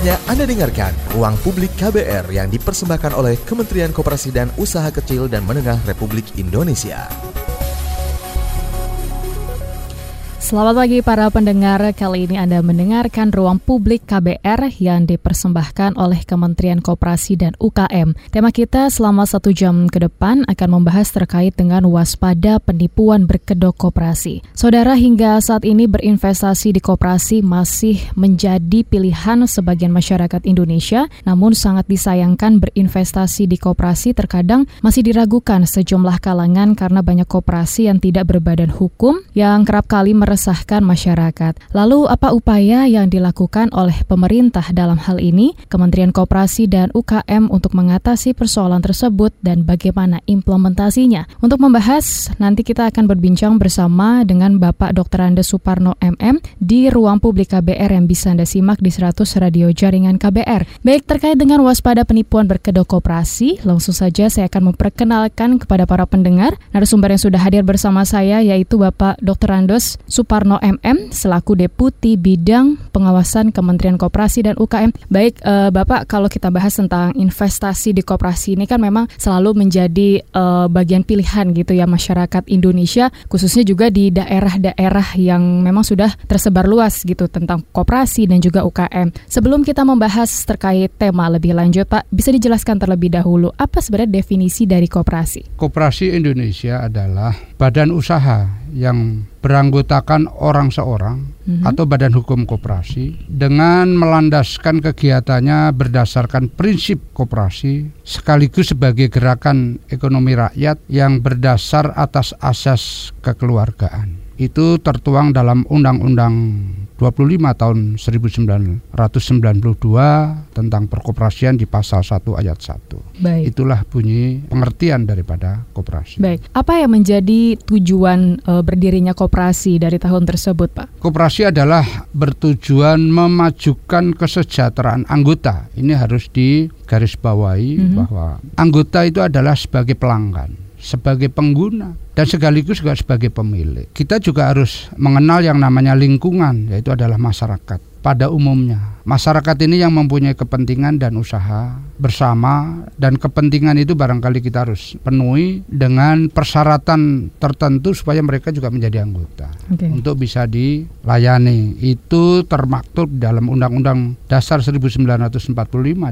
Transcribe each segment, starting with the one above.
Saatnya Anda dengarkan Ruang Publik KBR yang dipersembahkan oleh Kementerian Koperasi dan Usaha Kecil dan Menengah Republik Indonesia. Selamat pagi para pendengar, kali ini Anda mendengarkan Ruang Publik KBR yang dipersembahkan oleh Kementerian Koperasi dan UKM. Tema kita selama satu jam ke depan akan membahas terkait dengan waspada penipuan berkedok koperasi. Saudara hingga saat ini berinvestasi di koperasi masih menjadi pilihan sebagian masyarakat Indonesia, namun sangat disayangkan berinvestasi di koperasi terkadang masih diragukan sejumlah kalangan karena banyak koperasi yang tidak berbadan hukum yang kerap kali meres meresahkan masyarakat. Lalu apa upaya yang dilakukan oleh pemerintah dalam hal ini, Kementerian Koperasi dan UKM untuk mengatasi persoalan tersebut dan bagaimana implementasinya? Untuk membahas, nanti kita akan berbincang bersama dengan Bapak Dr. Andes Suparno MM di ruang publik KBR yang bisa Anda simak di 100 radio jaringan KBR. Baik, terkait dengan waspada penipuan berkedok koperasi, langsung saja saya akan memperkenalkan kepada para pendengar narasumber yang sudah hadir bersama saya yaitu Bapak Dr. Andes Suparno Suparno MM selaku Deputi Bidang Pengawasan Kementerian Koperasi dan UKM. Baik, uh, Bapak, kalau kita bahas tentang investasi di koperasi ini kan memang selalu menjadi uh, bagian pilihan gitu ya masyarakat Indonesia, khususnya juga di daerah-daerah yang memang sudah tersebar luas gitu tentang koperasi dan juga UKM. Sebelum kita membahas terkait tema lebih lanjut, Pak, bisa dijelaskan terlebih dahulu apa sebenarnya definisi dari koperasi? Koperasi Indonesia adalah badan usaha yang beranggotakan orang seorang mm-hmm. atau badan hukum koperasi dengan melandaskan kegiatannya berdasarkan prinsip koperasi sekaligus sebagai gerakan ekonomi rakyat yang berdasar atas asas kekeluargaan. Itu tertuang dalam Undang-Undang 25 tahun 1992 tentang perkoperasian di pasal 1 ayat 1. Baik. Itulah bunyi pengertian daripada koperasi. Baik. Apa yang menjadi tujuan e, berdirinya koperasi dari tahun tersebut, Pak? Koperasi adalah bertujuan memajukan kesejahteraan anggota. Ini harus digarisbawahi mm -hmm. bahwa anggota itu adalah sebagai pelanggan, sebagai pengguna dan sekaligus juga sebagai pemilik. Kita juga harus mengenal yang namanya lingkungan, yaitu adalah masyarakat pada umumnya masyarakat ini yang mempunyai kepentingan dan usaha bersama dan kepentingan itu barangkali kita harus penuhi dengan persyaratan tertentu supaya mereka juga menjadi anggota okay. untuk bisa dilayani itu termaktub dalam Undang-Undang Dasar 1945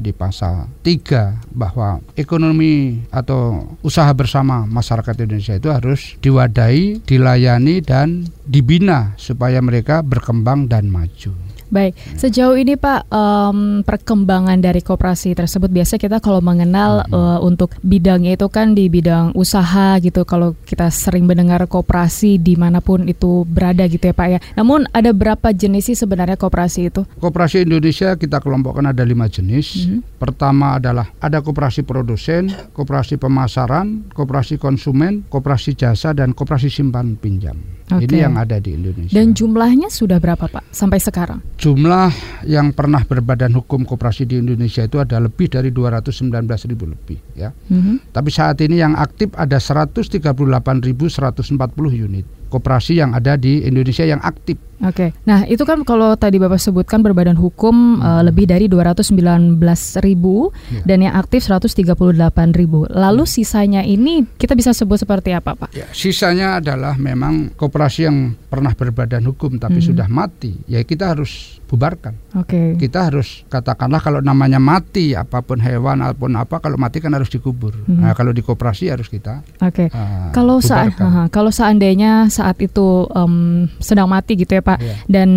di pasal 3 bahwa ekonomi atau usaha bersama masyarakat Indonesia itu harus diwadai, dilayani dan dibina supaya mereka berkembang dan maju. Baik, sejauh ini Pak um, perkembangan dari koperasi tersebut biasa kita kalau mengenal hmm. uh, untuk bidangnya itu kan di bidang usaha gitu. Kalau kita sering mendengar koperasi di mana pun itu berada gitu ya Pak ya. Namun ada berapa jenis sih sebenarnya koperasi itu? Koperasi Indonesia kita kelompokkan ada lima jenis. Hmm. Pertama adalah ada koperasi produsen, koperasi pemasaran, koperasi konsumen, koperasi jasa dan koperasi simpan pinjam. Okay. Ini yang ada di Indonesia. Dan jumlahnya sudah berapa Pak sampai sekarang? Jumlah yang pernah berbadan hukum koperasi di Indonesia itu ada lebih dari 219 ribu lebih ya. Mm -hmm. Tapi saat ini yang aktif ada 138.140 unit koperasi yang ada di Indonesia yang aktif. Oke. Nah, itu kan kalau tadi Bapak sebutkan berbadan hukum hmm. uh, lebih dari 219 ribu ya. dan yang aktif 138 ribu. Lalu hmm. sisanya ini kita bisa sebut seperti apa, Pak? Ya, sisanya adalah memang koperasi yang pernah berbadan hukum tapi hmm. sudah mati. Ya kita harus bubarkan. Oke. Okay. Kita harus katakanlah kalau namanya mati apa pun hewan ataupun apa kalau mati kan harus dikubur. Hmm. Nah, kalau di koperasi harus kita Oke. Okay. Uh, kalau saat uh, kalau seandainya saat itu um, sedang mati gitu ya, Pak yeah. dan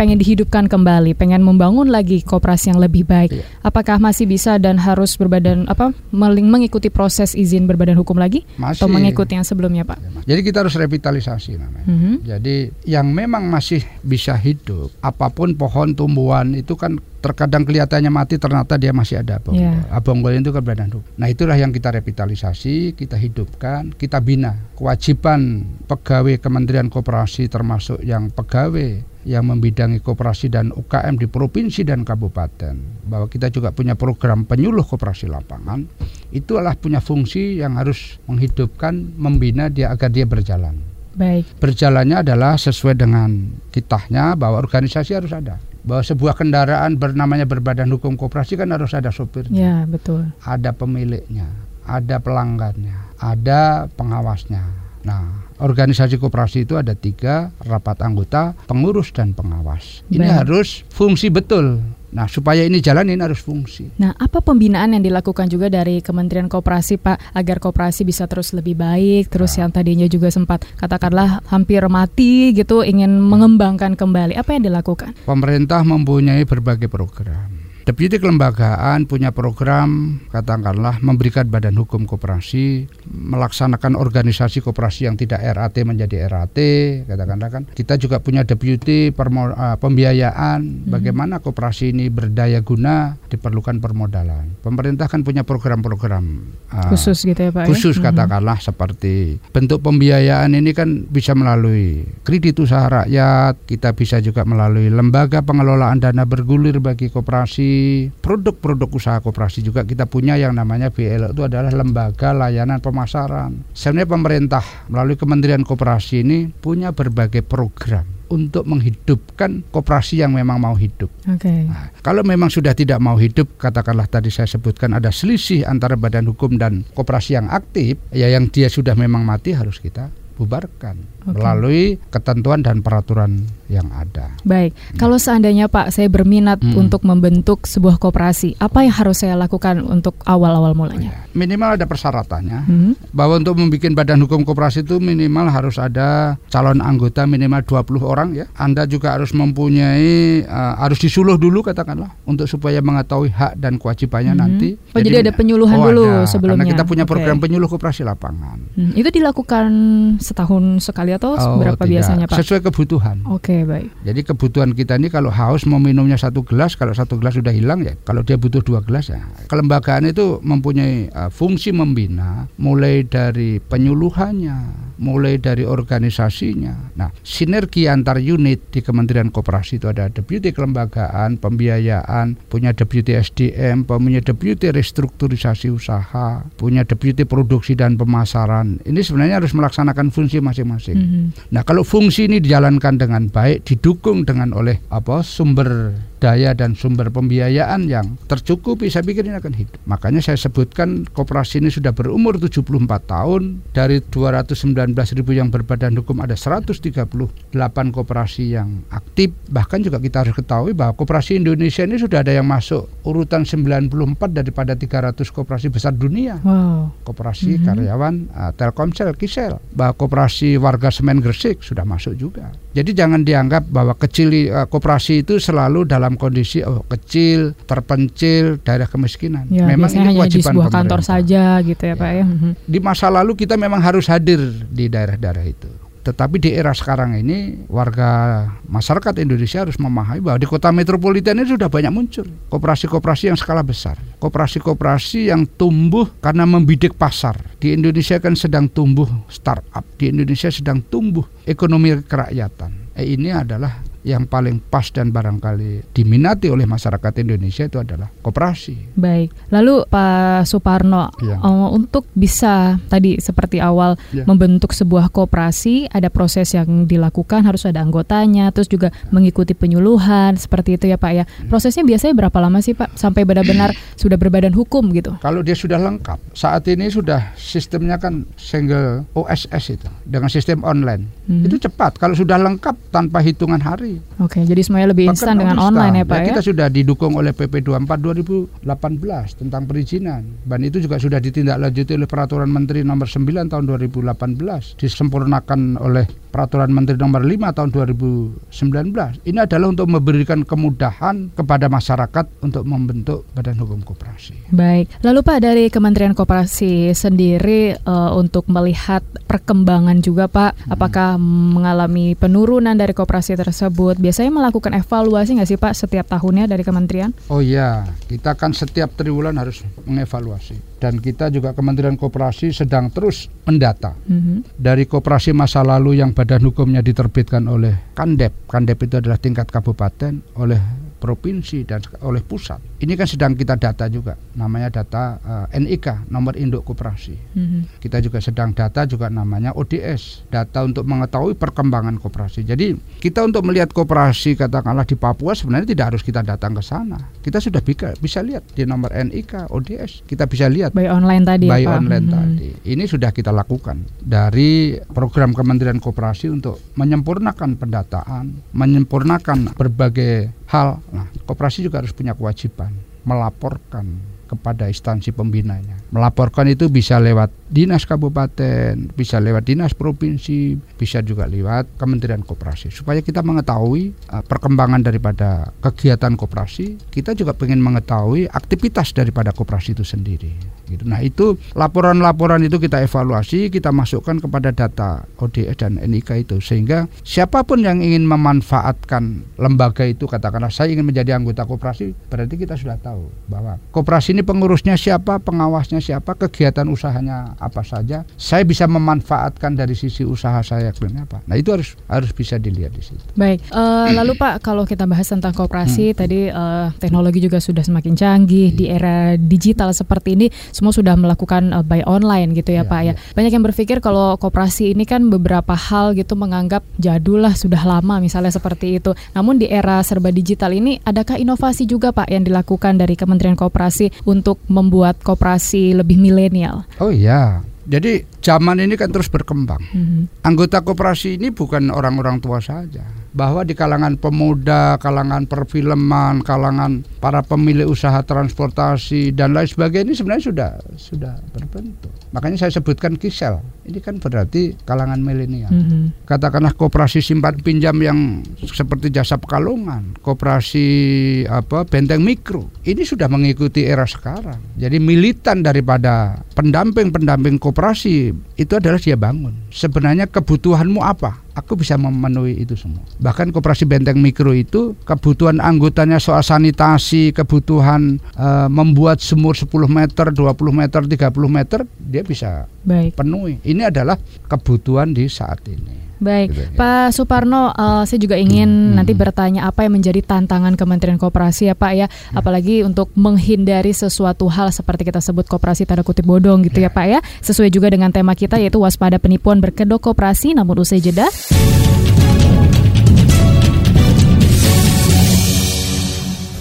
pengen dihidupkan kembali, pengen membangun lagi koperasi yang lebih baik. Yeah. Apakah masih bisa dan harus berbadan apa mengikuti proses izin berbadan hukum lagi masih. atau mengikuti yang sebelumnya, Pak? Ya, jadi kita harus revitalisasi namanya. Mm -hmm. Jadi yang memang masih bisa hidup apa pun pohon pohon tumbuhan itu kan terkadang kelihatannya mati ternyata dia masih ada abonggol. Yeah. Abonggol itu kan badan hukum. Nah itulah yang kita revitalisasi, kita hidupkan, kita bina. Kewajiban pegawai Kementerian Koperasi termasuk yang pegawai yang membidangi koperasi dan UKM di provinsi dan kabupaten bahwa kita juga punya program penyuluh koperasi lapangan itu adalah punya fungsi yang harus menghidupkan membina dia agar dia berjalan Baik. Berjalannya adalah sesuai dengan kitahnya bahwa organisasi harus ada. bahwa sebuah kendaraan bernamanya berbadan hukum koperasi kan harus ada sopirnya. Ya, betul. Ada pemiliknya, ada pelanggannya, ada pengawasnya. Nah, organisasi koperasi itu ada tiga rapat anggota, pengurus dan pengawas. Ini Baik. harus fungsi betul. Nah, supaya ini jalan ini harus fungsi. Nah, apa pembinaan yang dilakukan juga dari Kementerian Koperasi, Pak, agar koperasi bisa terus lebih baik, terus Nah. yang tadinya juga sempat katakanlah hampir mati gitu, ingin mengembangkan kembali. Apa yang dilakukan? Pemerintah mempunyai berbagai program. Deputi kelembagaan punya program katakanlah memberikan badan hukum koperasi, melaksanakan organisasi koperasi yang tidak RAT menjadi RAT, katakanlah kan. Kita juga punya deputi permo- eh, pembiayaan, bagaimana koperasi ini berdaya guna, diperlukan permodalan. Pemerintah kan punya program-program eh, Khusus gitu ya, Pak? ya? khusus Mhm. katakanlah seperti bentuk pembiayaan ini kan bisa melalui kredit usaha rakyat, kita bisa juga melalui lembaga pengelolaan dana bergulir bagi koperasi, produk-produk usaha koperasi juga kita punya yang namanya BLO itu adalah lembaga layanan pemasaran. Sebenarnya pemerintah melalui Kementerian Koperasi ini punya berbagai program untuk menghidupkan koperasi yang memang mau hidup. Oke. Nah, kalau memang sudah tidak mau hidup, katakanlah tadi saya sebutkan ada selisih antara badan hukum dan koperasi yang aktif, ya yang dia sudah memang mati harus kita bubarkan Melalui ketentuan dan peraturan yang ada. Baik, kalau seandainya Pak saya berminat Hmm. untuk membentuk sebuah koperasi, apa yang harus saya lakukan untuk awal-awal mulanya? Minimal ada persyaratannya Hmm. bahwa untuk membuat badan hukum koperasi itu minimal harus ada calon anggota minimal 20 orang ya. Anda juga harus mempunyai eh, harus disuluh dulu katakanlah untuk supaya mengetahui hak dan kewajibannya Mhm. nanti. Oh, jadi ada penyuluhan Oh, dulu ada. sebelumnya. Karena kita punya program penyuluh koperasi lapangan. Hmm, Itu dilakukan setahun sekali atau Oh, berapa tidak. biasanya Pak? Sesuai kebutuhan. Oke, baik. Jadi kebutuhan kita ini kalau haus mau minumnya satu gelas, kalau satu gelas sudah hilang ya. Kalau dia butuh dua gelas ya. Kelembagaan itu mempunyai uh, fungsi membina, mulai dari penyuluhannya, mulai dari organisasinya. Nah, sinergi antar unit di Kementerian Koperasi itu ada deputi kelembagaan, pembiayaan, punya deputi SDM, punya deputi restrukturisasi usaha, punya deputi produksi dan pemasaran. Ini sebenarnya harus melaksanakan fungsi masing-masing. Mhm. Nah, kalau fungsi ini dijalankan dengan baik, didukung dengan oleh apa sumber daya dan sumber pembiayaan yang tercukupi, saya pikir ini akan hidup. Makanya saya sebutkan koperasi ini sudah berumur 74 tahun, dari 219 ribu yang berbadan hukum ada 138 koperasi yang aktif. Bahkan juga kita harus ketahui bahwa koperasi Indonesia ini sudah ada yang masuk urutan 94 daripada 300 koperasi besar dunia Wow. koperasi Mhm. karyawan uh, Telkomsel, Kisel, bahwa koperasi warga semen Gresik sudah masuk juga. Jadi jangan dianggap bahwa kecil uh, koperasi itu selalu dalam kondisi oh kecil, terpencil, daerah kemiskinan. Ya, memang ini hanya di kewajiban sebuah kantor saja gitu ya, Pak ya. Mhm. Di masa lalu kita memang harus hadir di daerah-daerah itu. Tetapi di era sekarang ini warga masyarakat Indonesia harus memahami bahwa di kota metropolitan ini sudah banyak muncul koperasi-koperasi yang skala besar. Koperasi-koperasi yang tumbuh karena membidik pasar. Di Indonesia kan sedang tumbuh startup. Di Indonesia sedang tumbuh ekonomi kerakyatan. Eh, ini adalah yang paling pas dan barangkali diminati oleh masyarakat Indonesia itu adalah koperasi. Baik. Lalu Pak Suparno, Iya. eh, untuk bisa tadi seperti awal Iya. membentuk sebuah koperasi, ada proses yang dilakukan, harus ada anggotanya, terus juga mengikuti penyuluhan, seperti itu ya Pak ya. Prosesnya biasanya berapa lama sih Pak sampai benar-benar sudah berbadan hukum gitu? Kalau dia sudah lengkap, saat ini sudah sistemnya kan single OSS itu dengan sistem online. Mhm. Itu cepat. Kalau sudah lengkap tanpa hitungan hari. Oke, jadi semuanya lebih Bahkan instan dengan instan. online ya Pak ya. Kita sudah didukung oleh PP 24 2018 tentang perizinan. Dan itu juga sudah ditindaklanjuti oleh Peraturan Menteri Nomor 9 tahun 2018, disempurnakan oleh Peraturan Menteri Nomor 5 tahun 2019. Ini adalah untuk memberikan kemudahan kepada masyarakat untuk membentuk badan hukum koperasi. Baik, lalu Pak dari Kementerian Koperasi sendiri eh, untuk melihat perkembangan juga Pak, apakah mengalami penurunan dari koperasi tersebut? Biasanya melakukan evaluasi nggak sih Pak setiap tahunnya dari Kementerian? Oh iya, kita kan setiap triwulan harus mengevaluasi. Dan kita juga Kementerian Koperasi sedang terus mendata Mhm. dari koperasi masa lalu yang badan hukumnya diterbitkan oleh Kandep. Kandep itu adalah tingkat kabupaten, oleh provinsi dan oleh pusat. Ini kan sedang kita data juga, namanya data uh, eh, NIK, nomor induk koperasi. Mm-hmm. Kita juga sedang data juga namanya ODS, data untuk mengetahui perkembangan koperasi. Jadi kita untuk melihat koperasi katakanlah di Papua sebenarnya tidak harus kita datang ke sana. Kita sudah bisa bisa lihat di nomor NIK, ODS, kita bisa lihat. By online tadi. Ya, By ya, online mm-hmm. tadi. Ini sudah kita lakukan dari program Kementerian Koperasi untuk menyempurnakan pendataan, menyempurnakan berbagai hal. Nah, koperasi juga harus punya kewajiban melaporkan kepada instansi pembinanya. Melaporkan itu bisa lewat dinas kabupaten, bisa lewat dinas provinsi, bisa juga lewat Kementerian Koperasi. Supaya kita mengetahui uh, perkembangan daripada kegiatan koperasi, kita juga ingin mengetahui aktivitas daripada koperasi itu sendiri. Gitu. Nah itu laporan-laporan itu kita evaluasi, kita masukkan kepada data ODS dan NIK itu sehingga siapa pun yang ingin memanfaatkan lembaga itu, katakanlah saya ingin menjadi anggota koperasi, berarti kita sudah tahu bahwa koperasi ini pengurusnya siapa, pengawasnya siapa, kegiatan usahanya apa saja. Saya bisa memanfaatkan dari sisi usaha saya apa. Nah itu harus harus bisa dilihat di situ. Baik, uh, lalu Pak kalau kita bahas tentang koperasi hmm. tadi uh, teknologi juga sudah semakin canggih hmm. di era digital seperti ini semua sudah melakukan uh, buy online gitu ya, ya Pak ya. ya. Banyak yang berpikir kalau koperasi ini kan beberapa hal gitu menganggap jadul lah sudah lama misalnya seperti itu. Namun di era serba digital ini adakah inovasi juga Pak yang dilakukan dari Kementerian Koperasi untuk membuat lebih milenial? Oh iya, jadi zaman ini kan terus berkembang. Mm -hmm. Anggota koperasi ini bukan orang-orang tua saja bahwa di kalangan pemuda, kalangan perfilman, kalangan para pemilik usaha transportasi dan lain sebagainya ini sebenarnya sudah sudah berbentuk. Makanya saya sebutkan Kisel. Ini kan berarti kalangan milenial. Mm -hmm. Katakanlah koperasi simpan pinjam yang seperti jasa pekalongan, koperasi apa benteng mikro. Ini sudah mengikuti era sekarang. Jadi militan daripada pendamping-pendamping koperasi itu adalah dia bangun. Sebenarnya kebutuhanmu apa? aku bisa memenuhi itu semua. Bahkan koperasi benteng mikro itu kebutuhan anggotanya soal sanitasi, kebutuhan uh, membuat sumur 10 meter, 20 meter, 30 meter, dia bisa Baik. penuhi. Ini adalah kebutuhan di saat ini. Baik, gitu, ya. Pak Suparno, uh, saya juga ingin hmm. nanti bertanya apa yang menjadi tantangan Kementerian Koperasi ya Pak ya, hmm. apalagi untuk menghindari sesuatu hal seperti kita sebut koperasi tanda kutip bodong gitu ya, ya Pak ya, sesuai juga dengan tema kita yaitu waspada penipuan berkedok koperasi. Namun usai jeda.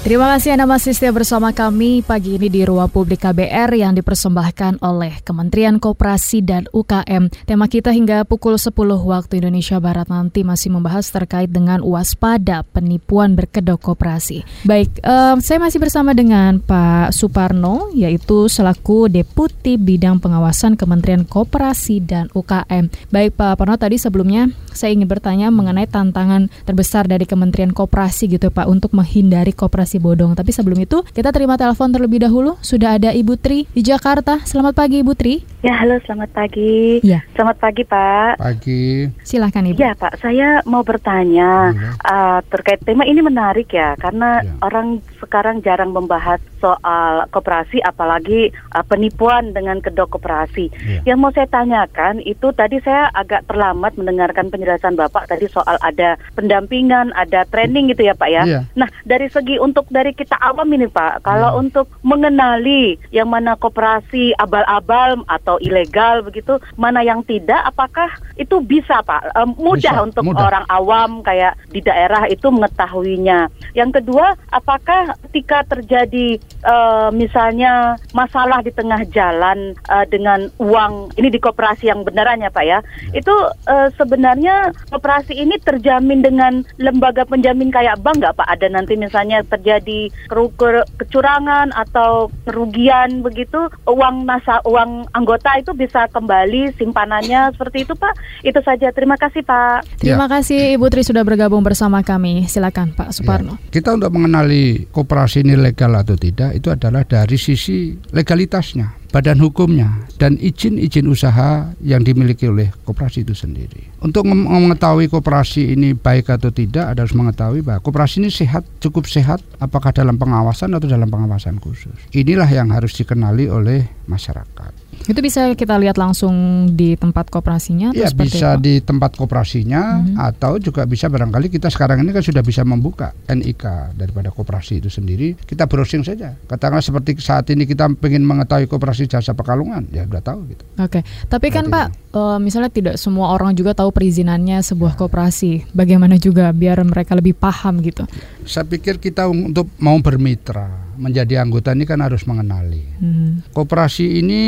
Terima kasih Anda masih setia bersama kami pagi ini di Ruang Publik KBR yang dipersembahkan oleh Kementerian Koperasi dan UKM. Tema kita hingga pukul 10 waktu Indonesia Barat nanti masih membahas terkait dengan waspada penipuan berkedok koperasi. Baik, um, saya masih bersama dengan Pak Suparno, yaitu selaku Deputi Bidang Pengawasan Kementerian Koperasi dan UKM. Baik Pak Parno, tadi sebelumnya saya ingin bertanya mengenai tantangan terbesar dari Kementerian Koperasi gitu Pak untuk menghindari koperasi bodong. Tapi sebelum itu kita terima telepon terlebih dahulu. Sudah ada Ibu Tri di Jakarta. Selamat pagi Ibu Tri. Ya halo selamat pagi. Ya. Selamat pagi Pak. Pagi. Silahkan Ibu. Ya Pak, saya mau bertanya ya. uh, terkait tema ini menarik ya karena ya. orang sekarang jarang membahas soal koperasi apalagi uh, penipuan dengan kedok koperasi. Ya. Yang mau saya tanyakan itu tadi saya agak terlambat mendengarkan penjelasan Bapak tadi soal ada pendampingan, ada training gitu ya Pak ya. ya. Nah dari segi untuk dari kita awam ini Pak, kalau hmm. untuk mengenali yang mana koperasi abal-abal atau ilegal begitu, mana yang tidak, apakah itu bisa Pak? E, mudah bisa, untuk mudah. orang awam kayak di daerah itu mengetahuinya. Yang kedua, apakah ketika terjadi e, misalnya masalah di tengah jalan e, dengan uang ini di koperasi yang benerannya Pak ya, itu e, sebenarnya koperasi ini terjamin dengan lembaga penjamin kayak bank nggak Pak? Ada nanti misalnya terjadi terjadi kecurangan atau kerugian begitu uang nasa uang anggota itu bisa kembali simpanannya seperti itu Pak itu saja terima kasih Pak terima ya. kasih Ibu Tri sudah bergabung bersama kami silakan Pak Suparno ya. kita untuk mengenali koperasi ini legal atau tidak itu adalah dari sisi legalitasnya badan hukumnya dan izin-izin usaha yang dimiliki oleh koperasi itu sendiri. Untuk mengetahui koperasi ini baik atau tidak, ada harus mengetahui bahwa koperasi ini sehat, cukup sehat, apakah dalam pengawasan atau dalam pengawasan khusus. Inilah yang harus dikenali oleh masyarakat. Itu bisa kita lihat langsung di tempat koperasinya? Iya bisa apa? di tempat koperasinya mm -hmm. atau juga bisa barangkali kita sekarang ini kan sudah bisa membuka NIK daripada koperasi itu sendiri. Kita browsing saja. Katakanlah seperti saat ini kita ingin mengetahui koperasi jasa Pekalongan, ya sudah tahu gitu. Oke, okay. tapi kan Pak, uh, misalnya tidak semua orang juga tahu perizinannya sebuah koperasi. Bagaimana juga biar mereka lebih paham gitu? Saya pikir kita untuk mau bermitra menjadi anggota ini kan harus mengenali. Hmm. Koperasi ini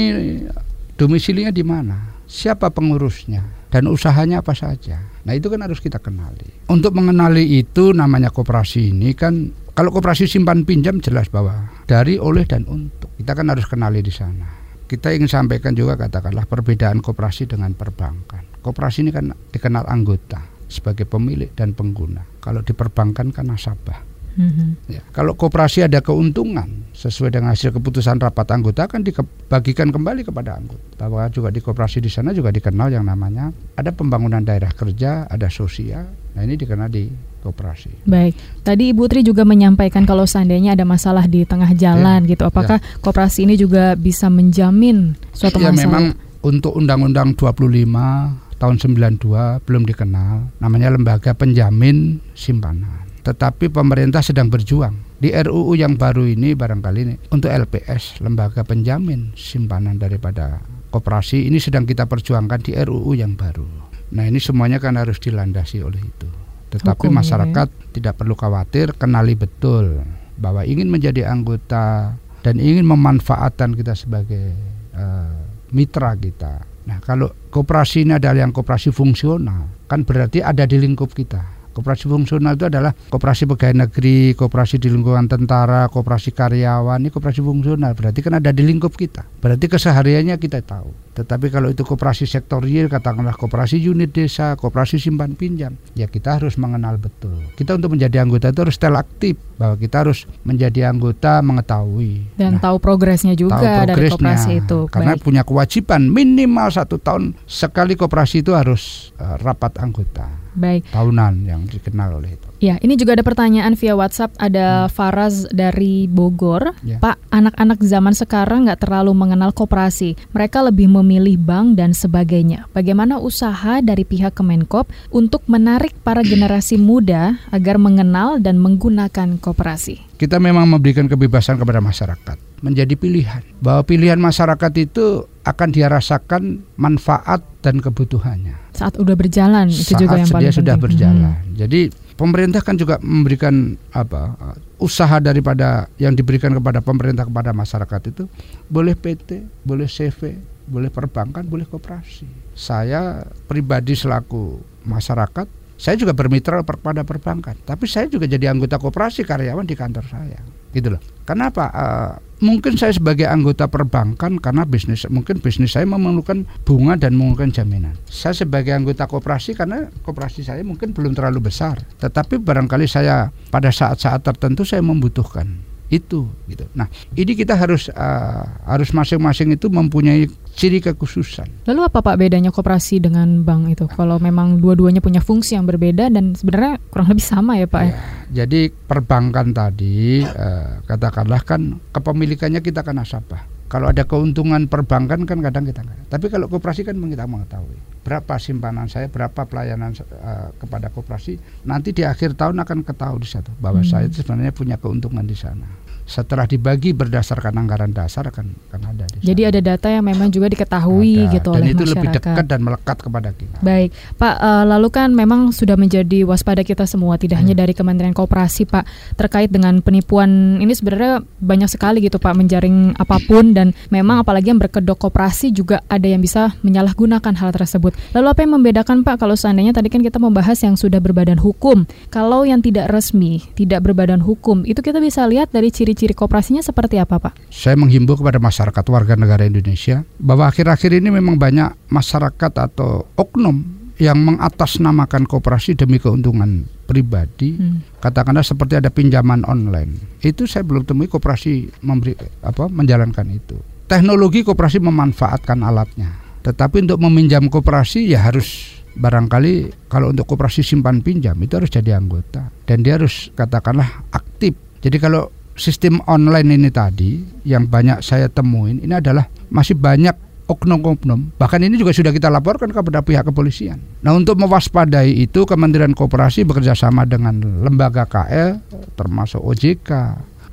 domisilinya di mana? Siapa pengurusnya? Dan usahanya apa saja? Nah itu kan harus kita kenali. Untuk mengenali itu namanya koperasi ini kan kalau koperasi simpan pinjam jelas bahwa dari oleh dan untuk kita kan harus kenali di sana. Kita ingin sampaikan juga katakanlah perbedaan koperasi dengan perbankan. Koperasi ini kan dikenal anggota sebagai pemilik dan pengguna. Kalau di perbankan kan nasabah. Mm-hmm. Ya, kalau koperasi ada keuntungan sesuai dengan hasil keputusan rapat anggota akan dibagikan kembali kepada anggota. Bahwa juga di koperasi di sana juga dikenal yang namanya ada pembangunan daerah kerja, ada sosial. Nah ini dikenal di koperasi. Baik, tadi Ibu Tri juga menyampaikan kalau seandainya ada masalah di tengah jalan ya, gitu, apakah ya. koperasi ini juga bisa menjamin suatu ya, masalah? Ya memang untuk Undang-Undang 25 tahun 92 belum dikenal, namanya lembaga penjamin simpanan tetapi pemerintah sedang berjuang di RUU yang baru ini barangkali ini untuk LPS lembaga penjamin simpanan daripada koperasi ini sedang kita perjuangkan di RUU yang baru. Nah ini semuanya kan harus dilandasi oleh itu. Tetapi Hukum, masyarakat ya. tidak perlu khawatir, kenali betul bahwa ingin menjadi anggota dan ingin memanfaatkan kita sebagai uh, mitra kita. Nah kalau koperasi ini adalah yang koperasi fungsional, kan berarti ada di lingkup kita Koperasi fungsional itu adalah koperasi pegawai negeri, koperasi di lingkungan tentara, koperasi karyawan, ini koperasi fungsional. Berarti kan ada di lingkup kita. Berarti kesehariannya kita tahu. Tetapi kalau itu koperasi sektorial, katakanlah koperasi unit desa, koperasi simpan pinjam, ya kita harus mengenal betul. Kita untuk menjadi anggota itu harus aktif bahwa kita harus menjadi anggota mengetahui dan nah, tahu progresnya juga tahu progresnya, dari koperasi itu. Karena Baik. punya kewajiban minimal satu tahun sekali koperasi itu harus uh, rapat anggota. Baik. Tahunan yang dikenal oleh itu. Ya, ini juga ada pertanyaan via WhatsApp. Ada hmm. Faraz dari Bogor. Ya. Pak, anak-anak zaman sekarang nggak terlalu mengenal koperasi. Mereka lebih memilih bank dan sebagainya. Bagaimana usaha dari pihak Kemenkop untuk menarik para generasi muda agar mengenal dan menggunakan koperasi? Kita memang memberikan kebebasan kepada masyarakat menjadi pilihan. Bahwa pilihan masyarakat itu akan dirasakan manfaat dan kebutuhannya. Saat udah berjalan itu Saat juga yang paling dia sudah berjalan. Hmm. Jadi pemerintah kan juga memberikan apa usaha daripada yang diberikan kepada pemerintah kepada masyarakat itu boleh PT, boleh CV, boleh perbankan, boleh koperasi. Saya pribadi selaku masyarakat, saya juga bermitra kepada perbankan, tapi saya juga jadi anggota koperasi karyawan di kantor saya gitu loh. Kenapa? Uh, mungkin saya sebagai anggota perbankan karena bisnis mungkin bisnis saya memerlukan bunga dan memerlukan jaminan. Saya sebagai anggota koperasi karena koperasi saya mungkin belum terlalu besar, tetapi barangkali saya pada saat-saat tertentu saya membutuhkan itu gitu. Nah, ini kita harus uh, harus masing-masing itu mempunyai ciri kekhususan. Lalu apa Pak bedanya koperasi dengan bank itu? Kalau memang dua-duanya punya fungsi yang berbeda dan sebenarnya kurang lebih sama ya Pak ya? ya? Jadi perbankan tadi uh, katakanlah kan kepemilikannya kita kan nasabah. Kalau ada keuntungan perbankan kan kadang kita nggak. Tapi kalau koperasi kan kita mengetahui berapa simpanan saya, berapa pelayanan uh, kepada koperasi. Nanti di akhir tahun akan ketahui di satu bahwa hmm. saya itu sebenarnya punya keuntungan di sana setelah dibagi berdasarkan anggaran dasar akan akan ada. Di Jadi ada data yang memang juga diketahui ada. gitu dan oleh itu masyarakat. lebih dekat dan melekat kepada kita. Baik, Pak. Uh, lalu kan memang sudah menjadi waspada kita semua, tidak hmm. hanya dari Kementerian Koperasi, Pak, terkait dengan penipuan ini sebenarnya banyak sekali gitu, Pak, menjaring apa pun dan memang apalagi yang berkedok koperasi juga ada yang bisa menyalahgunakan hal tersebut. Lalu apa yang membedakan, Pak, kalau seandainya tadi kan kita membahas yang sudah berbadan hukum, kalau yang tidak resmi, tidak berbadan hukum, itu kita bisa lihat dari ciri ciri kooperasinya seperti apa Pak? Saya menghimbau kepada masyarakat warga negara Indonesia bahwa akhir-akhir ini memang banyak masyarakat atau oknum yang mengatasnamakan kooperasi demi keuntungan pribadi, hmm. katakanlah seperti ada pinjaman online. Itu saya belum temui kooperasi memberi apa menjalankan itu. teknologi koperasi memanfaatkan alatnya. Tetapi untuk meminjam koperasi ya harus barangkali kalau untuk koperasi simpan pinjam itu harus jadi anggota dan dia harus katakanlah aktif. Jadi kalau sistem online ini tadi yang banyak saya temuin ini adalah masih banyak oknum-oknum. Bahkan ini juga sudah kita laporkan kepada pihak kepolisian. Nah untuk mewaspadai itu Kementerian Koperasi bekerjasama dengan lembaga KL termasuk OJK,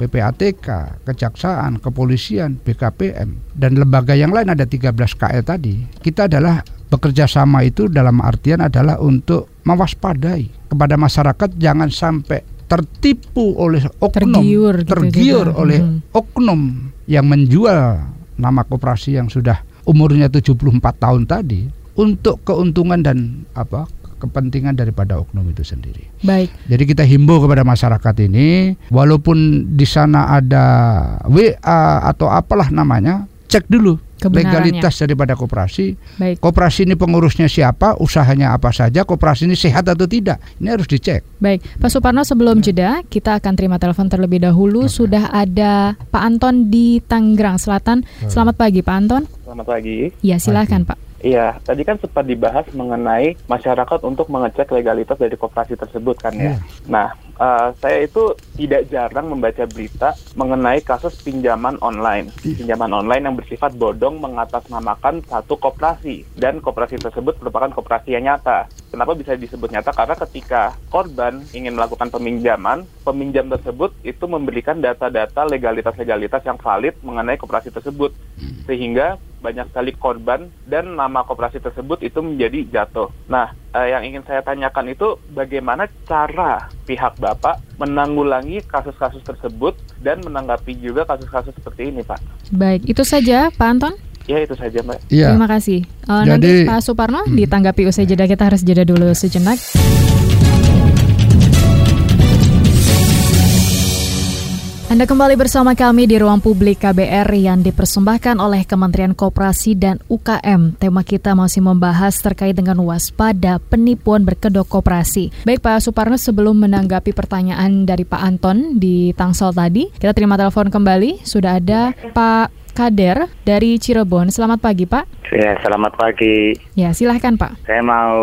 PPATK, Kejaksaan, Kepolisian, BKPM, dan lembaga yang lain ada 13 KL tadi. Kita adalah bekerja sama itu dalam artian adalah untuk mewaspadai kepada masyarakat jangan sampai tertipu oleh oknum, tergiur, gitu tergiur juga. oleh hmm. oknum yang menjual nama koperasi yang sudah umurnya 74 tahun tadi untuk keuntungan dan apa kepentingan daripada oknum itu sendiri. Baik. Jadi kita himbau kepada masyarakat ini, walaupun di sana ada WA atau apalah namanya, cek dulu legalitas daripada koperasi. Baik. Koperasi ini pengurusnya siapa, usahanya apa saja, koperasi ini sehat atau tidak. Ini harus dicek. Baik, Pak Suparno sebelum jeda kita akan terima telepon terlebih dahulu. Okay. Sudah ada Pak Anton di Tangerang Selatan. Selamat pagi Pak Anton. Selamat pagi. Ya, silakan Pak. Iya, tadi kan sempat dibahas mengenai masyarakat untuk mengecek legalitas dari koperasi tersebut kan ya. Yeah. Nah, uh, saya itu tidak jarang membaca berita mengenai kasus pinjaman online. Pinjaman online yang bersifat bodong mengatasnamakan satu koperasi dan koperasi tersebut merupakan koperasi yang nyata. Kenapa bisa disebut nyata? Karena ketika korban ingin melakukan peminjaman, peminjam tersebut itu memberikan data-data legalitas-legalitas yang valid mengenai koperasi tersebut. Sehingga banyak sekali korban dan nama koperasi tersebut itu menjadi jatuh. Nah, eh, yang ingin saya tanyakan itu bagaimana cara pihak Bapak menanggulangi kasus-kasus tersebut dan menanggapi juga kasus-kasus seperti ini, Pak. Baik, itu saja Pak Anton. Ya itu saja Mbak. Ya. Terima kasih. Uh, Jadi, nanti Pak Suparno hmm. ditanggapi usai jeda kita harus jeda dulu sejenak. Anda kembali bersama kami di ruang publik KBR yang dipersembahkan oleh Kementerian Koperasi dan UKM. Tema kita masih membahas terkait dengan waspada penipuan berkedok koperasi. Baik Pak Suparno, sebelum menanggapi pertanyaan dari Pak Anton di Tangsel tadi, kita terima telepon kembali. Sudah ada Pak Kader dari Cirebon. Selamat pagi, Pak. Ya, selamat pagi. Ya, silahkan Pak. Saya mau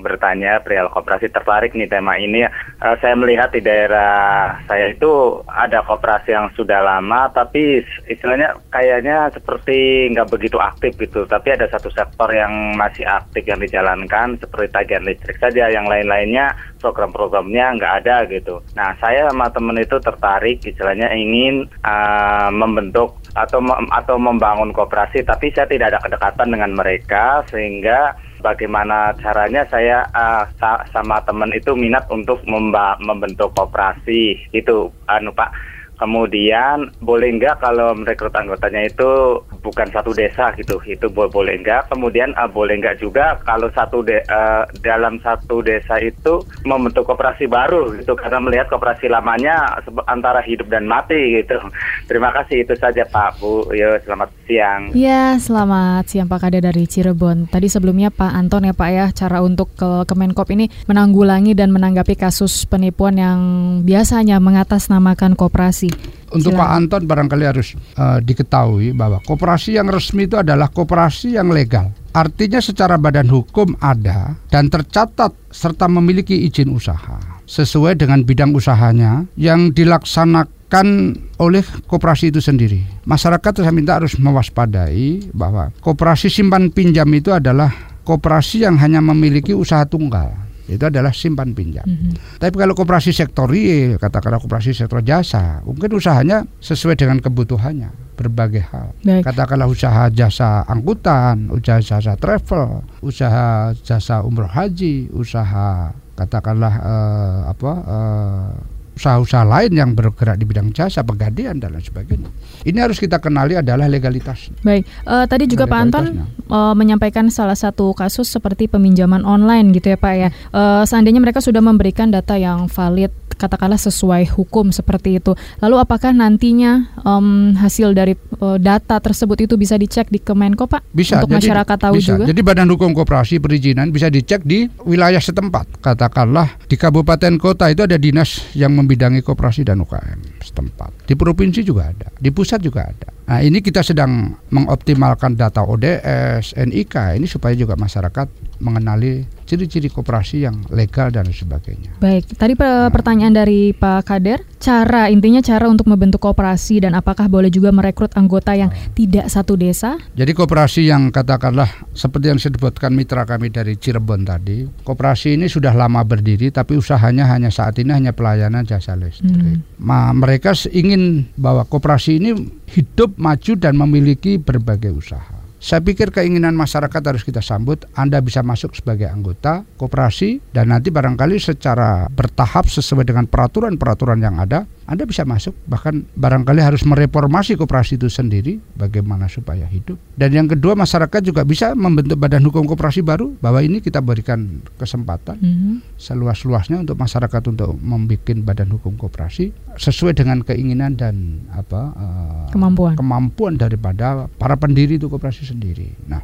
bertanya perihal koperasi tertarik nih tema ini. Uh, saya melihat di daerah saya itu ada koperasi yang sudah lama, tapi istilahnya kayaknya seperti nggak begitu aktif gitu. Tapi ada satu sektor yang masih aktif yang dijalankan, seperti tagihan listrik saja. Yang lain-lainnya program-programnya nggak ada gitu. Nah, saya sama temen itu tertarik, istilahnya ingin uh, membentuk atau atau membangun kooperasi tapi saya tidak ada kedekatan dengan mereka sehingga bagaimana caranya saya uh, sama teman itu minat untuk membentuk kooperasi itu anu Pak Kemudian boleh enggak kalau merekrut anggotanya itu bukan satu desa gitu, itu boleh enggak. Kemudian uh, boleh enggak juga kalau satu de uh, dalam satu desa itu membentuk koperasi baru gitu karena melihat koperasi lamanya antara hidup dan mati gitu. Terima kasih itu saja Pak Bu. Yo selamat siang. Ya selamat siang Pak Kade dari Cirebon. Tadi sebelumnya Pak Anton ya Pak ya cara untuk ke Kemenkop ini menanggulangi dan menanggapi kasus penipuan yang biasanya mengatasnamakan koperasi. Untuk Pak Anton barangkali harus uh, diketahui bahwa koperasi yang resmi itu adalah koperasi yang legal. Artinya secara badan hukum ada dan tercatat serta memiliki izin usaha sesuai dengan bidang usahanya yang dilaksanakan oleh koperasi itu sendiri. Masyarakat saya minta harus mewaspadai bahwa koperasi simpan pinjam itu adalah koperasi yang hanya memiliki usaha tunggal itu adalah simpan pinjam. Mm -hmm. Tapi kalau koperasi sektor real, katakanlah koperasi sektor jasa, mungkin usahanya sesuai dengan kebutuhannya berbagai hal. Baik. Katakanlah usaha jasa angkutan, usaha jasa travel, usaha jasa umroh haji, usaha katakanlah uh, apa uh, usaha-usaha lain yang bergerak di bidang jasa, pegadaian dan lain sebagainya. Ini harus kita kenali adalah legalitas. Baik, uh, tadi juga Pak Anton uh, menyampaikan salah satu kasus seperti peminjaman online gitu ya Pak ya. Uh, seandainya mereka sudah memberikan data yang valid katakanlah sesuai hukum seperti itu. Lalu apakah nantinya um, hasil dari uh, data tersebut itu bisa dicek di Kemenko Pak? Bisa. Untuk jadi, masyarakat tahu bisa. juga. Jadi Badan Hukum Koperasi Perizinan bisa dicek di wilayah setempat. Katakanlah di kabupaten kota itu ada dinas yang membidangi koperasi dan UKM setempat. Di provinsi juga ada, di pusat juga ada. Nah ini kita sedang mengoptimalkan data ODS, NIK ini supaya juga masyarakat mengenali ciri-ciri koperasi yang legal dan sebagainya. Baik, tadi pertanyaan dari Pak Kader, cara intinya cara untuk membentuk koperasi dan apakah boleh juga merekrut anggota yang tidak satu desa? Jadi koperasi yang katakanlah seperti yang disebutkan mitra kami dari Cirebon tadi, koperasi ini sudah lama berdiri tapi usahanya hanya saat ini hanya pelayanan jasa listrik. Hmm. Ma, mereka ingin bahwa koperasi ini hidup maju dan memiliki berbagai usaha. Saya pikir keinginan masyarakat harus kita sambut. Anda bisa masuk sebagai anggota koperasi dan nanti barangkali secara bertahap sesuai dengan peraturan-peraturan yang ada anda bisa masuk bahkan barangkali harus mereformasi koperasi itu sendiri bagaimana supaya hidup. Dan yang kedua masyarakat juga bisa membentuk badan hukum koperasi baru bahwa ini kita berikan kesempatan mm -hmm. seluas-luasnya untuk masyarakat untuk membuat badan hukum koperasi sesuai dengan keinginan dan apa uh, kemampuan kemampuan daripada para pendiri itu koperasi sendiri. Nah,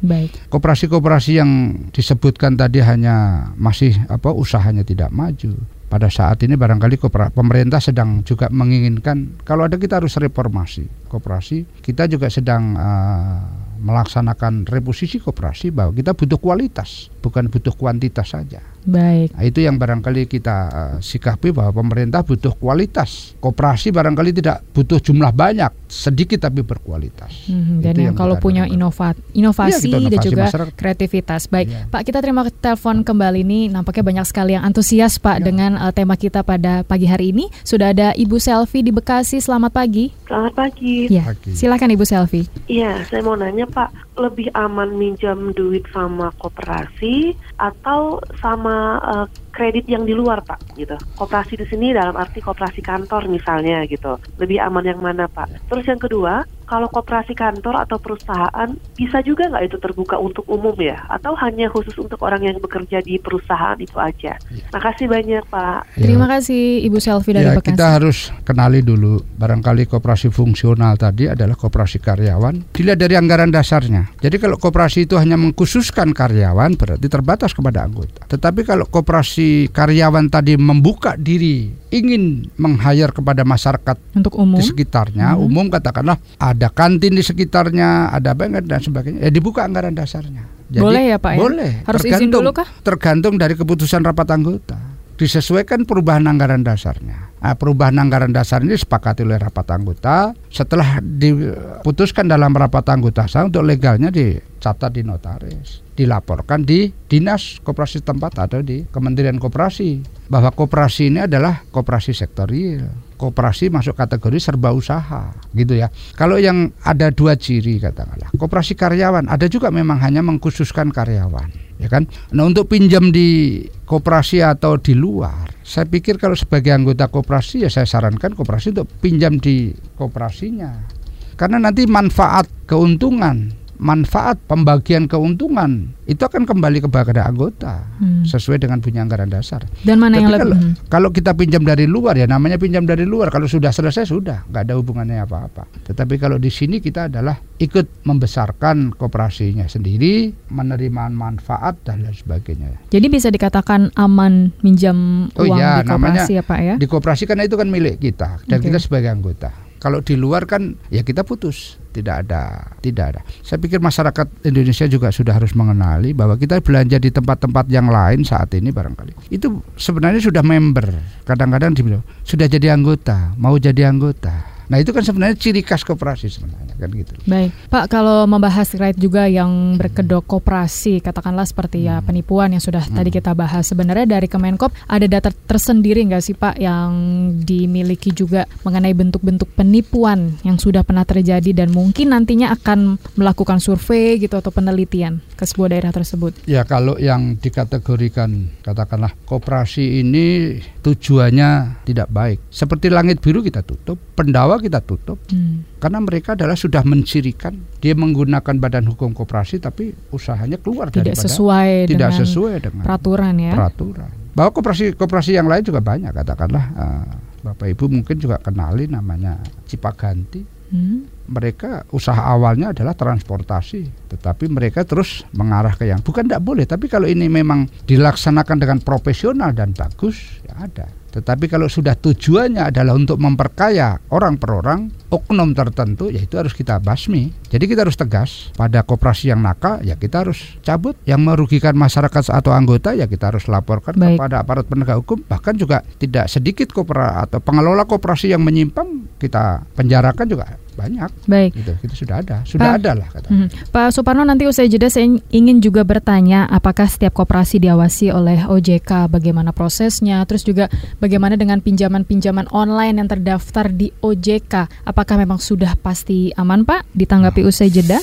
koperasi-koperasi yang disebutkan tadi hanya masih apa usahanya tidak maju pada saat ini barangkali pemerintah sedang juga menginginkan kalau ada kita harus reformasi koperasi kita juga sedang uh, melaksanakan reposisi koperasi bahwa kita butuh kualitas bukan butuh kuantitas saja. Baik. Nah, itu yang barangkali kita uh, sikapi bahwa pemerintah butuh kualitas. Koperasi barangkali tidak butuh jumlah banyak, sedikit tapi berkualitas. Hmm, dan yang, yang kalau punya inovat, inovasi, ya, inovasi dan juga masyarakat. kreativitas. Baik, ya. Pak kita terima telepon kembali ini. Nampaknya banyak sekali yang antusias Pak ya. dengan uh, tema kita pada pagi hari ini. Sudah ada Ibu Selvi di Bekasi. Selamat pagi. Selamat pagi. Ya, silakan Ibu Selvi. Iya, saya mau nanya Pak, lebih aman minjam duit sama koperasi atau sama uh, kredit yang di luar Pak gitu. Koperasi di sini dalam arti koperasi kantor misalnya gitu. Lebih aman yang mana Pak? Terus yang kedua, kalau koperasi kantor atau perusahaan bisa juga nggak itu terbuka untuk umum ya atau hanya khusus untuk orang yang bekerja di perusahaan itu aja ya. makasih banyak Pak ya. terima kasih Ibu Selvi dari ya, Bekasi kita harus kenali dulu barangkali koperasi fungsional tadi adalah koperasi karyawan dilihat dari anggaran dasarnya jadi kalau koperasi itu hanya mengkhususkan karyawan berarti terbatas kepada anggota tetapi kalau koperasi karyawan tadi membuka diri ingin meng-hire kepada masyarakat untuk umum di sekitarnya hmm. umum katakanlah ada kantin di sekitarnya, ada banget dan sebagainya. Ya dibuka anggaran dasarnya. Jadi, boleh ya Pak ya? Boleh. Harus izin dulu kah? Tergantung dari keputusan rapat anggota. Disesuaikan perubahan anggaran dasarnya. Nah, perubahan anggaran dasar ini disepakati oleh rapat anggota. Setelah diputuskan dalam rapat anggota saya untuk legalnya dicatat di notaris, dilaporkan di dinas koperasi tempat atau di Kementerian Koperasi. Bahwa koperasi ini adalah koperasi sektorial koperasi masuk kategori serba usaha gitu ya. Kalau yang ada dua ciri katakanlah, koperasi karyawan ada juga memang hanya mengkhususkan karyawan, ya kan? Nah, untuk pinjam di koperasi atau di luar, saya pikir kalau sebagai anggota koperasi ya saya sarankan koperasi untuk pinjam di koperasinya. Karena nanti manfaat keuntungan manfaat pembagian keuntungan itu akan kembali kepada anggota hmm. sesuai dengan punya anggaran dasar. Dan mana Tapi yang kalau, hmm. kalau kita pinjam dari luar ya namanya pinjam dari luar kalau sudah selesai sudah nggak ada hubungannya apa-apa. Tetapi kalau di sini kita adalah ikut membesarkan kooperasinya sendiri, menerima manfaat dan lain sebagainya. Jadi bisa dikatakan aman minjam oh uang iya, di kooperasi ya Pak ya? Di kooperasi karena itu kan milik kita dan okay. kita sebagai anggota. Kalau di luar kan ya kita putus, tidak ada, tidak ada. Saya pikir masyarakat Indonesia juga sudah harus mengenali bahwa kita belanja di tempat-tempat yang lain saat ini barangkali. Itu sebenarnya sudah member. Kadang-kadang sudah jadi anggota, mau jadi anggota Nah itu kan sebenarnya ciri khas koperasi sebenarnya kan gitu. Baik, Pak kalau membahas terkait juga yang berkedok koperasi, katakanlah seperti ya hmm. penipuan yang sudah hmm. tadi kita bahas. Sebenarnya dari Kemenkop ada data tersendiri nggak sih Pak yang dimiliki juga mengenai bentuk-bentuk penipuan yang sudah pernah terjadi dan mungkin nantinya akan melakukan survei gitu atau penelitian ke sebuah daerah tersebut? Ya kalau yang dikategorikan katakanlah koperasi ini tujuannya tidak baik. Seperti langit biru kita tutup, pendawa kita tutup hmm. karena mereka adalah sudah mencirikan dia menggunakan badan hukum koperasi tapi usahanya keluar tidak sesuai tidak dengan sesuai dengan peraturan ya peraturan bahwa koperasi koperasi yang lain juga banyak katakanlah uh, bapak ibu mungkin juga kenali namanya Cipaganti hmm. mereka usaha awalnya adalah transportasi tetapi mereka terus mengarah ke yang bukan tidak boleh tapi kalau ini memang dilaksanakan dengan profesional dan bagus ya ada tetapi kalau sudah tujuannya adalah untuk memperkaya orang per orang, oknum tertentu ya itu harus kita basmi. Jadi kita harus tegas pada koperasi yang nakal ya kita harus cabut. Yang merugikan masyarakat atau anggota ya kita harus laporkan Baik. kepada aparat penegak hukum. Bahkan juga tidak sedikit koperasi atau pengelola koperasi yang menyimpang kita penjarakan juga banyak. Baik. Gitu, itu sudah ada, sudah Pak, ada lah kata. Hmm. Pak Suparno nanti usai jeda saya ingin juga bertanya apakah setiap koperasi diawasi oleh OJK, bagaimana prosesnya, terus juga bagaimana dengan pinjaman-pinjaman online yang terdaftar di OJK, apakah memang sudah pasti aman Pak? Ditanggapi nah. usai jeda.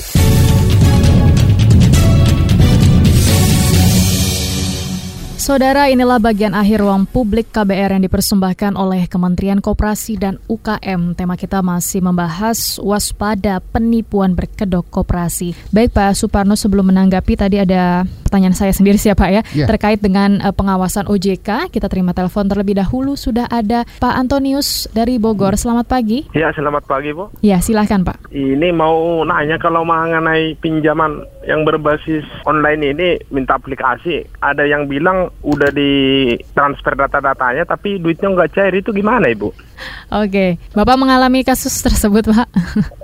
Saudara, inilah bagian akhir ruang publik KBR yang dipersembahkan oleh Kementerian Koperasi dan UKM. Tema kita masih membahas waspada penipuan berkedok koperasi. Baik Pak Suparno, sebelum menanggapi tadi ada pertanyaan saya sendiri siapa ya, yeah. terkait dengan uh, pengawasan OJK. Kita terima telepon terlebih dahulu. Sudah ada Pak Antonius dari Bogor. Selamat pagi. Ya, selamat pagi Bu. Ya, silahkan Pak. Ini mau nanya kalau mengenai pinjaman yang berbasis online ini minta aplikasi. Ada yang bilang udah di transfer data-datanya tapi duitnya nggak cair itu gimana ibu? Oke, bapak mengalami kasus tersebut pak?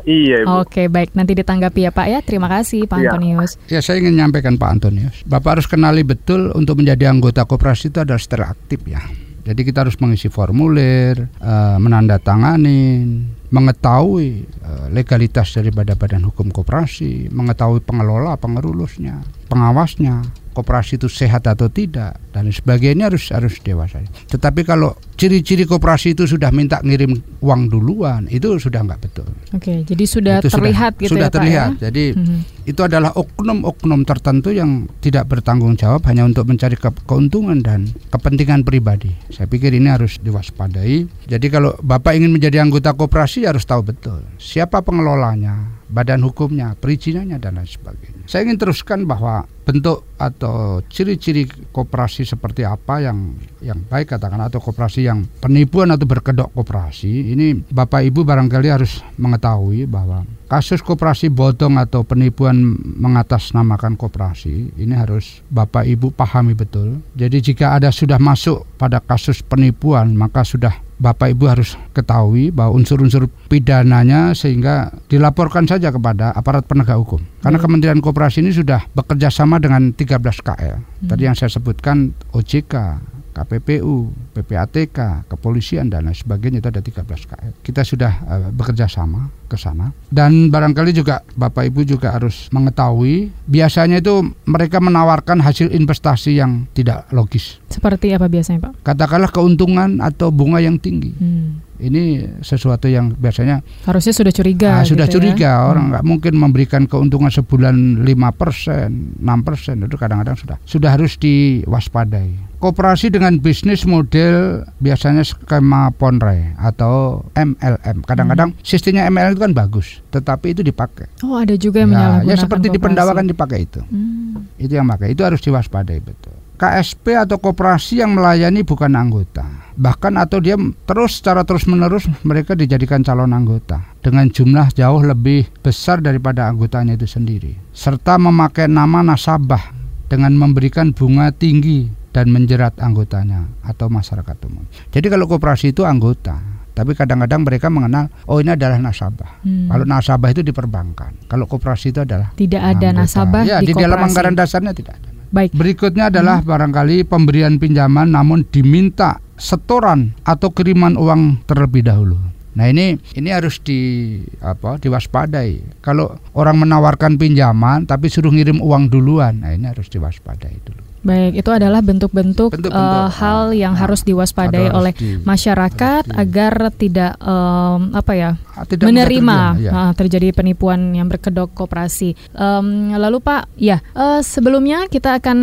Iya ibu. Oke baik nanti ditanggapi ya pak ya. Terima kasih pak ya. Antonius. Ya saya ingin menyampaikan pak Antonius, bapak harus kenali betul untuk menjadi anggota koperasi itu adalah secara aktif ya. Jadi kita harus mengisi formulir, uh, menandatangani, mengetahui uh, legalitas daripada badan hukum koperasi, mengetahui pengelola, pengerulusnya, pengawasnya, koperasi itu sehat atau tidak dan sebagainya harus harus dewasa. Tetapi kalau ciri-ciri koperasi itu sudah minta ngirim uang duluan itu sudah nggak betul. Oke, jadi sudah itu terlihat sudah, gitu sudah ya terlihat. Pak ya? Jadi mm-hmm. itu adalah oknum-oknum tertentu yang tidak bertanggung jawab hanya untuk mencari ke keuntungan dan kepentingan pribadi. Saya pikir ini harus diwaspadai. Jadi kalau Bapak ingin menjadi anggota koperasi harus tahu betul siapa pengelolanya, badan hukumnya, perizinannya dan lain sebagainya. Saya ingin teruskan bahwa bentuk atau ciri-ciri koperasi seperti apa yang yang baik katakan atau koperasi yang penipuan atau berkedok koperasi ini Bapak Ibu barangkali harus mengetahui bahwa kasus koperasi bodong atau penipuan mengatasnamakan koperasi ini harus Bapak Ibu pahami betul. Jadi jika ada sudah masuk pada kasus penipuan maka sudah Bapak Ibu harus ketahui bahwa unsur-unsur pidananya sehingga dilaporkan saja kepada aparat penegak hukum. Karena hmm. Kementerian Koperasi ini sudah bekerja sama dengan 13 KL. Hmm. Tadi yang saya sebutkan OJK, KPPU, PPATK, kepolisian dan lain sebagainya itu ada 13 KL. Kita sudah uh, bekerja sama ke sana dan barangkali juga Bapak Ibu juga harus mengetahui biasanya itu mereka menawarkan hasil investasi yang tidak logis. Seperti apa biasanya, Pak? Katakanlah keuntungan atau bunga yang tinggi. Hmm ini sesuatu yang biasanya harusnya sudah curiga. Nah, sudah gitu ya. curiga ya? orang nggak hmm. mungkin memberikan keuntungan sebulan lima persen, enam persen itu kadang-kadang sudah sudah harus diwaspadai. Koperasi dengan bisnis model biasanya skema Ponre atau MLM. Kadang-kadang hmm. sistemnya MLM itu kan bagus, tetapi itu dipakai. Oh, ada juga yang ya, menyalahgunakan. Ya seperti di pendawakan dipakai itu. Hmm. Itu yang pakai. Itu harus diwaspadai betul. KSP atau koperasi yang melayani bukan anggota bahkan atau dia terus secara terus menerus mereka dijadikan calon anggota dengan jumlah jauh lebih besar daripada anggotanya itu sendiri serta memakai nama nasabah dengan memberikan bunga tinggi dan menjerat anggotanya atau masyarakat umum. Jadi kalau koperasi itu anggota, tapi kadang-kadang mereka mengenal oh ini adalah nasabah. Hmm. Kalau nasabah itu diperbankan, kalau koperasi itu adalah tidak ada nasabah ya, di, di dalam anggaran dasarnya tidak ada. Baik. Berikutnya adalah hmm. barangkali pemberian pinjaman namun diminta setoran atau kiriman uang terlebih dahulu. Nah ini ini harus di apa diwaspadai. Kalau orang menawarkan pinjaman tapi suruh ngirim uang duluan, nah ini harus diwaspadai dulu. Baik, itu adalah bentuk-bentuk uh, hal yang harus diwaspadai harus oleh di, masyarakat di, agar tidak um, apa ya tidak menerima terjadi, ya. uh, terjadi penipuan yang berkedok koperasi. Um, lalu Pak, ya uh, sebelumnya kita akan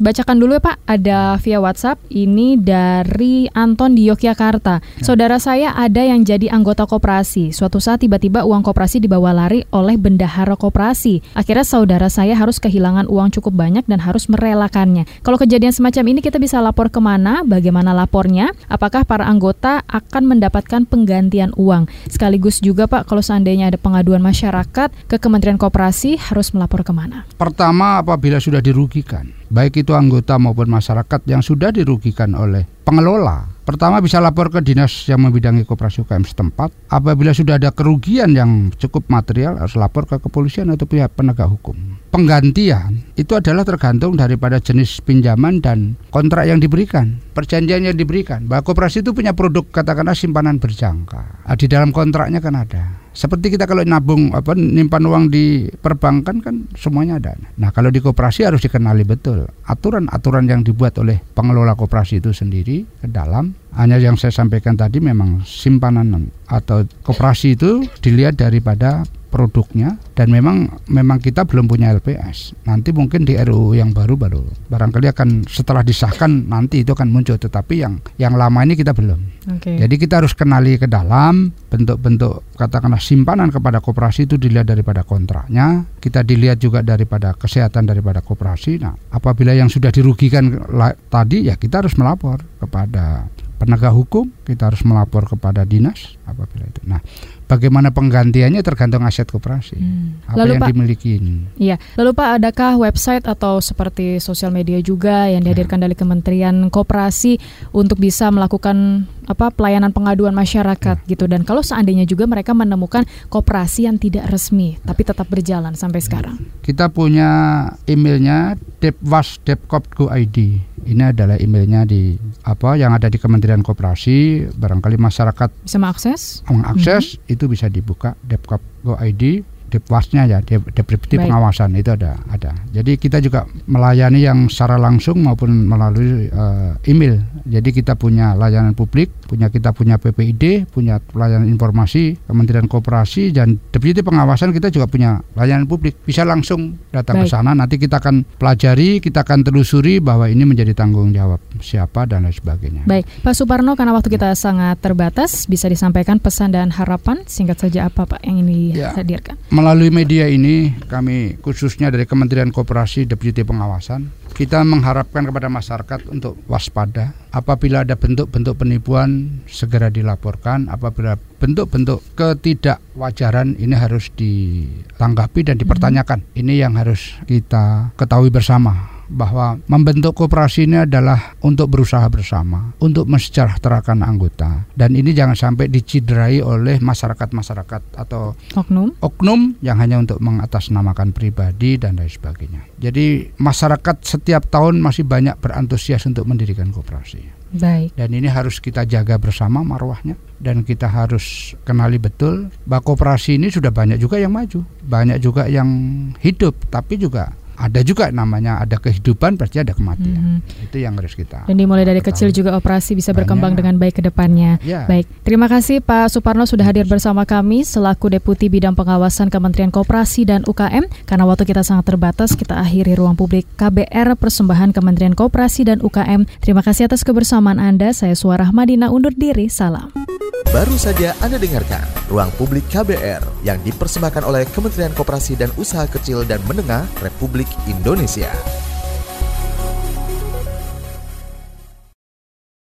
bacakan dulu ya Pak, ada via WhatsApp ini dari Anton di Yogyakarta. Ya. Saudara saya ada yang jadi anggota koperasi. Suatu saat tiba-tiba uang koperasi dibawa lari oleh bendahara koperasi. Akhirnya saudara saya harus kehilangan uang cukup banyak dan harus merelakan kalau kejadian semacam ini kita bisa lapor ke mana, bagaimana lapornya, apakah para anggota akan mendapatkan penggantian uang. Sekaligus juga Pak, kalau seandainya ada pengaduan masyarakat ke Kementerian Koperasi harus melapor ke mana? Pertama apabila sudah dirugikan baik itu anggota maupun masyarakat yang sudah dirugikan oleh pengelola Pertama bisa lapor ke dinas yang membidangi koperasi UKM setempat. Apabila sudah ada kerugian yang cukup material harus lapor ke kepolisian atau pihak penegak hukum. Penggantian itu adalah tergantung daripada jenis pinjaman dan kontrak yang diberikan, perjanjian yang diberikan. Bahwa koperasi itu punya produk katakanlah simpanan berjangka. Nah, di dalam kontraknya kan ada. Seperti kita kalau nabung apa nyimpan uang di perbankan kan semuanya ada. Nah, kalau di koperasi harus dikenali betul aturan-aturan yang dibuat oleh pengelola koperasi itu sendiri ke dalam. Hanya yang saya sampaikan tadi memang simpanan atau koperasi itu dilihat daripada produknya dan memang memang kita belum punya LPS. Nanti mungkin di RUU yang baru baru barangkali akan setelah disahkan nanti itu akan muncul tetapi yang yang lama ini kita belum. Okay. Jadi kita harus kenali ke dalam bentuk-bentuk katakanlah simpanan kepada koperasi itu dilihat daripada kontraknya, kita dilihat juga daripada kesehatan daripada koperasi. Nah, apabila yang sudah dirugikan tadi ya kita harus melapor kepada penegak hukum, kita harus melapor kepada dinas apabila itu. Nah, bagaimana penggantiannya tergantung aset koperasi hmm. apa lalu, yang Pak, dimiliki Iya, lalu Pak adakah website atau seperti sosial media juga yang dihadirkan ya. dari Kementerian Koperasi untuk bisa melakukan apa pelayanan pengaduan masyarakat ya. gitu dan kalau seandainya juga mereka menemukan koperasi yang tidak resmi tapi tetap berjalan sampai sekarang. Kita punya emailnya depwas.depkop.go.id ini adalah emailnya di apa yang ada di Kementerian Koperasi barangkali masyarakat bisa mengakses mengakses mm -hmm. itu bisa dibuka depkop.go.id Depwasnya ya, Deputi Pengawasan itu ada, ada. Jadi kita juga melayani yang secara langsung maupun melalui uh, email. Jadi kita punya layanan publik, punya kita punya PPID, punya layanan informasi Kementerian Koperasi dan Deputi Pengawasan kita juga punya layanan publik. Bisa langsung datang Baik. ke sana. Nanti kita akan pelajari, kita akan telusuri bahwa ini menjadi tanggung jawab siapa dan lain sebagainya. Baik, Pak Suparno, karena waktu kita sangat terbatas, bisa disampaikan pesan dan harapan singkat saja apa Pak yang ini ya. hadirkan? Melalui media ini kami khususnya dari Kementerian Koperasi Deputi Pengawasan kita mengharapkan kepada masyarakat untuk waspada. Apabila ada bentuk-bentuk penipuan segera dilaporkan. Apabila bentuk-bentuk ketidakwajaran ini harus ditanggapi dan dipertanyakan. Ini yang harus kita ketahui bersama bahwa membentuk koperasi ini adalah untuk berusaha bersama, untuk mensejahterakan anggota. Dan ini jangan sampai diciderai oleh masyarakat-masyarakat atau oknum oknum yang hanya untuk mengatasnamakan pribadi dan lain sebagainya. Jadi masyarakat setiap tahun masih banyak berantusias untuk mendirikan koperasi. Baik. Dan ini harus kita jaga bersama marwahnya dan kita harus kenali betul bahwa koperasi ini sudah banyak juga yang maju, banyak juga yang hidup, tapi juga ada juga namanya ada kehidupan pasti ada kematian. Mm-hmm. Itu yang harus kita. Dan dimulai dari kecil juga operasi bisa banyak. berkembang dengan baik ke depannya. Ya. Baik. Terima kasih Pak Suparno sudah hadir bersama kami selaku Deputi Bidang Pengawasan Kementerian Koperasi dan UKM. Karena waktu kita sangat terbatas, kita akhiri ruang publik KBR persembahan Kementerian Koperasi dan UKM. Terima kasih atas kebersamaan Anda. Saya Suara Madina undur diri. Salam. Baru saja Anda dengarkan Ruang Publik KBR yang dipersembahkan oleh Kementerian Koperasi dan Usaha Kecil dan Menengah Republik Indonesia.